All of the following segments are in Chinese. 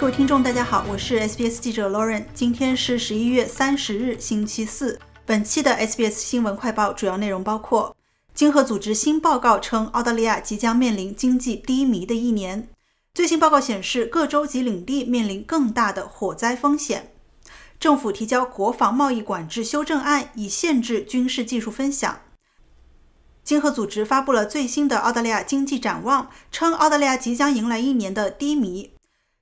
各位听众，大家好，我是 SBS 记者 Lauren。今天是十一月三十日，星期四。本期的 SBS 新闻快报主要内容包括：经合组织新报告称，澳大利亚即将面临经济低迷的一年。最新报告显示，各州及领地面临更大的火灾风险。政府提交国防贸易管制修正案，以限制军事技术分享。经合组织发布了最新的澳大利亚经济展望，称澳大利亚即将迎来一年的低迷。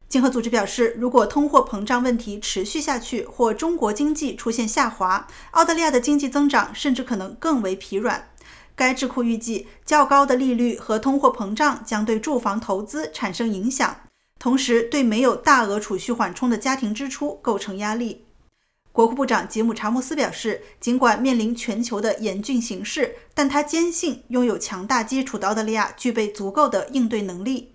经合组织表示，如果通货膨胀问题持续下去，或中国经济出现下滑，澳大利亚的经济增长甚至可能更为疲软。该智库预计，较高的利率和通货膨胀将对住房投资产生影响，同时对没有大额储蓄缓冲的家庭支出构成压力。国库部长吉姆·查莫斯表示，尽管面临全球的严峻形势，但他坚信拥有强大基础的澳大利亚具备足够的应对能力。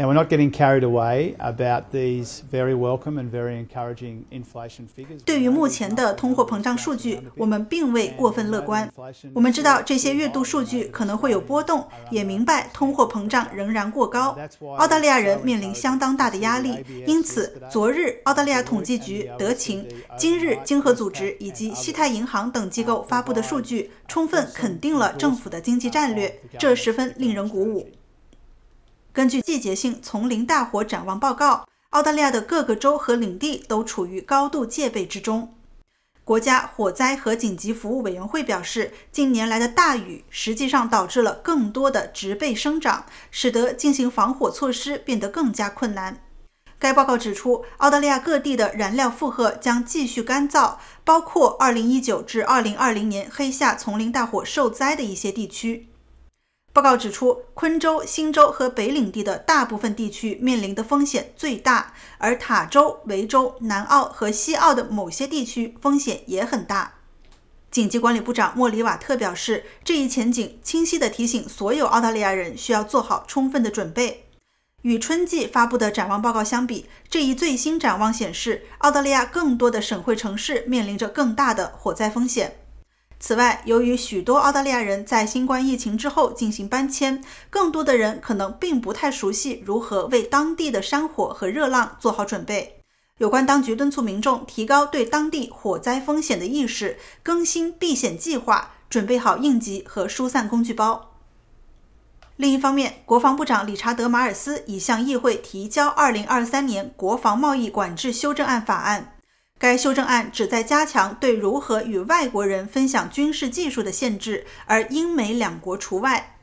Now, we're not getting carried away about these very welcome and very encouraging inflation figures. 对于目前的通货膨胀数据，我们并未过分乐观。我们知道这些月度数据可能会有波动，也明白通货膨胀仍然过高。澳大利亚人面临相当大的压力，因此，昨日澳大利亚统计局、德勤、今日经合组织以及西太银行等机构发布的数据，充分肯定了政府的经济战略，这十分令人鼓舞。根据季节性丛林大火展望报告，澳大利亚的各个州和领地都处于高度戒备之中。国家火灾和紧急服务委员会表示，近年来的大雨实际上导致了更多的植被生长，使得进行防火措施变得更加困难。该报告指出，澳大利亚各地的燃料负荷将继续干燥，包括2019至2020年黑夏丛林大火受灾的一些地区。报告指出，昆州、新州和北领地的大部分地区面临的风险最大，而塔州、维州、南澳和西澳的某些地区风险也很大。紧急管理部长莫里瓦特表示，这一前景清晰地提醒所有澳大利亚人需要做好充分的准备。与春季发布的展望报告相比，这一最新展望显示，澳大利亚更多的省会城市面临着更大的火灾风险。此外，由于许多澳大利亚人在新冠疫情之后进行搬迁，更多的人可能并不太熟悉如何为当地的山火和热浪做好准备。有关当局敦促民众提高对当地火灾风险的意识，更新避险计划，准备好应急和疏散工具包。另一方面，国防部长理查德·马尔斯已向议会提交2023年国防贸易管制修正案法案。该修正案旨在加强对如何与外国人分享军事技术的限制，而英美两国除外。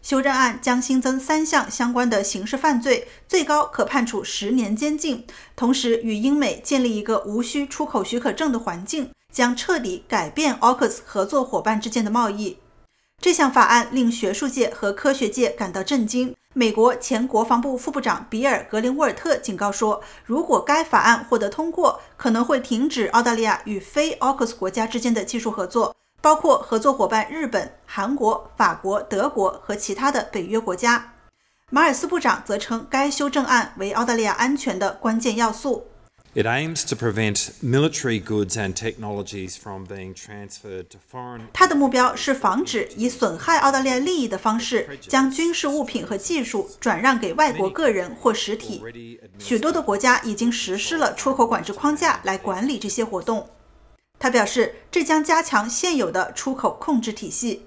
修正案将新增三项相关的刑事犯罪，最高可判处十年监禁。同时，与英美建立一个无需出口许可证的环境，将彻底改变 AUKUS 合作伙伴之间的贸易。这项法案令学术界和科学界感到震惊。美国前国防部副部长比尔·格林沃尔特警告说，如果该法案获得通过，可能会停止澳大利亚与非 AUKUS 国家之间的技术合作，包括合作伙伴日本、韩国、法国、德国和其他的北约国家。马尔斯部长则称，该修正案为澳大利亚安全的关键要素。It aims to prevent military goods and technologies from being transferred to foreign. 它的目标是防止以损害澳大利亚利益的方式将军事物品和技术转让给外国个人或实体。许多的国家已经实施了出口管制框架来管理这些活动。他表示，这将加强现有的出口控制体系。